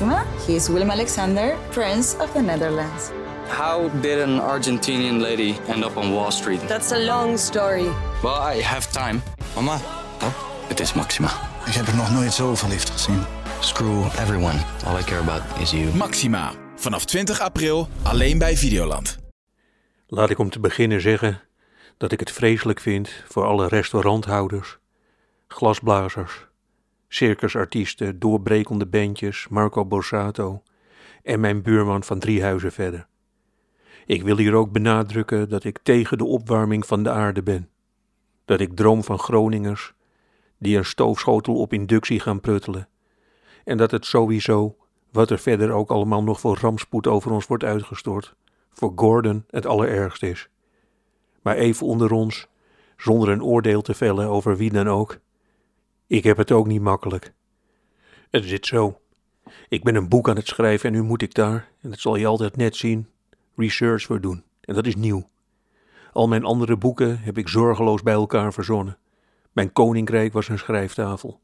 Maxima. He is Willem Alexander, Prince of the Netherlands. How did an Argentinian lady end up on Wall Street? That's a long story. Well, I have time. Mama, Oh, het is Maxima. ik heb er nog nooit zo verliefd gezien. Screw everyone. All I care about is you. Maxima. Vanaf 20 april alleen bij Videoland. Laat ik om te beginnen zeggen dat ik het vreselijk vind voor alle restauranthouders, glasblazers, circusartiesten, doorbrekende bandjes, Marco Borsato en mijn buurman van drie huizen verder. Ik wil hier ook benadrukken dat ik tegen de opwarming van de aarde ben. Dat ik droom van Groningers die een stoofschotel op inductie gaan pruttelen. En dat het sowieso, wat er verder ook allemaal nog voor rampspoed over ons wordt uitgestort, voor Gordon het allerergst is. Maar even onder ons, zonder een oordeel te vellen over wie dan ook. Ik heb het ook niet makkelijk. Het zit zo. Ik ben een boek aan het schrijven en nu moet ik daar, en dat zal je altijd net zien, research voor doen. En dat is nieuw. Al mijn andere boeken heb ik zorgeloos bij elkaar verzonnen. Mijn koninkrijk was een schrijftafel.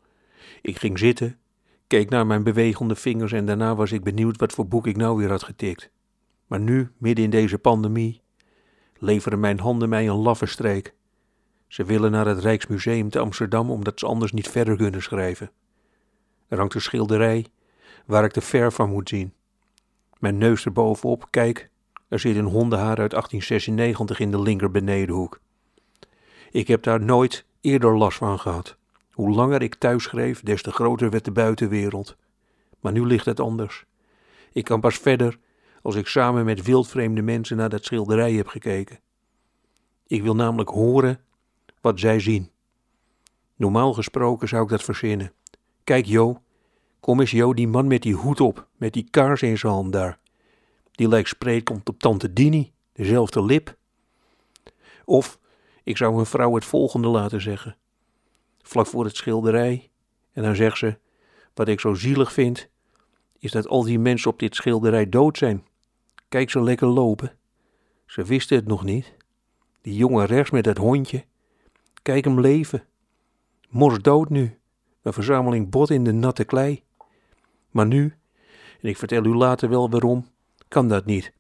Ik ging zitten, keek naar mijn bewegende vingers en daarna was ik benieuwd wat voor boek ik nou weer had getikt. Maar nu, midden in deze pandemie, leveren mijn handen mij een laffe streek. Ze willen naar het Rijksmuseum te Amsterdam omdat ze anders niet verder kunnen schrijven. Er hangt een schilderij waar ik de verf van moet zien. Mijn neus erbovenop, kijk, er zit een hondenhaar uit 1896 in de linker benedenhoek. Ik heb daar nooit eerder last van gehad. Hoe langer ik thuis schreef, des te groter werd de buitenwereld. Maar nu ligt het anders. Ik kan pas verder als ik samen met wildvreemde mensen naar dat schilderij heb gekeken. Ik wil namelijk horen wat zij zien. Normaal gesproken zou ik dat verzinnen. Kijk Jo, kom eens Jo, die man met die hoed op, met die kaars in zijn hand daar. Die lijkt sprekend op tante Dini, dezelfde lip. Of ik zou een vrouw het volgende laten zeggen. Vlak voor het schilderij. En dan zegt ze, wat ik zo zielig vind, is dat al die mensen op dit schilderij dood zijn. Kijk ze lekker lopen. Ze wisten het nog niet. Die jongen rechts met dat hondje. Kijk hem leven. Mors dood nu. Een verzameling bot in de natte klei. Maar nu, en ik vertel u later wel waarom, kan dat niet.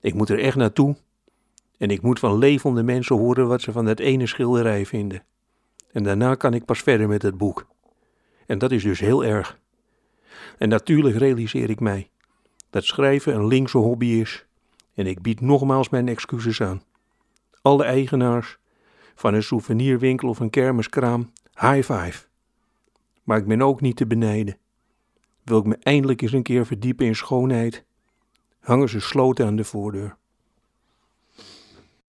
Ik moet er echt naartoe. En ik moet van levende mensen horen wat ze van dat ene schilderij vinden. En daarna kan ik pas verder met het boek. En dat is dus heel erg. En natuurlijk realiseer ik mij dat schrijven een linkse hobby is. En ik bied nogmaals mijn excuses aan. Alle eigenaars van een souvenirwinkel of een kermiskraam, high five. Maar ik ben ook niet te benijden. Wil ik me eindelijk eens een keer verdiepen in schoonheid, hangen ze sloten aan de voordeur.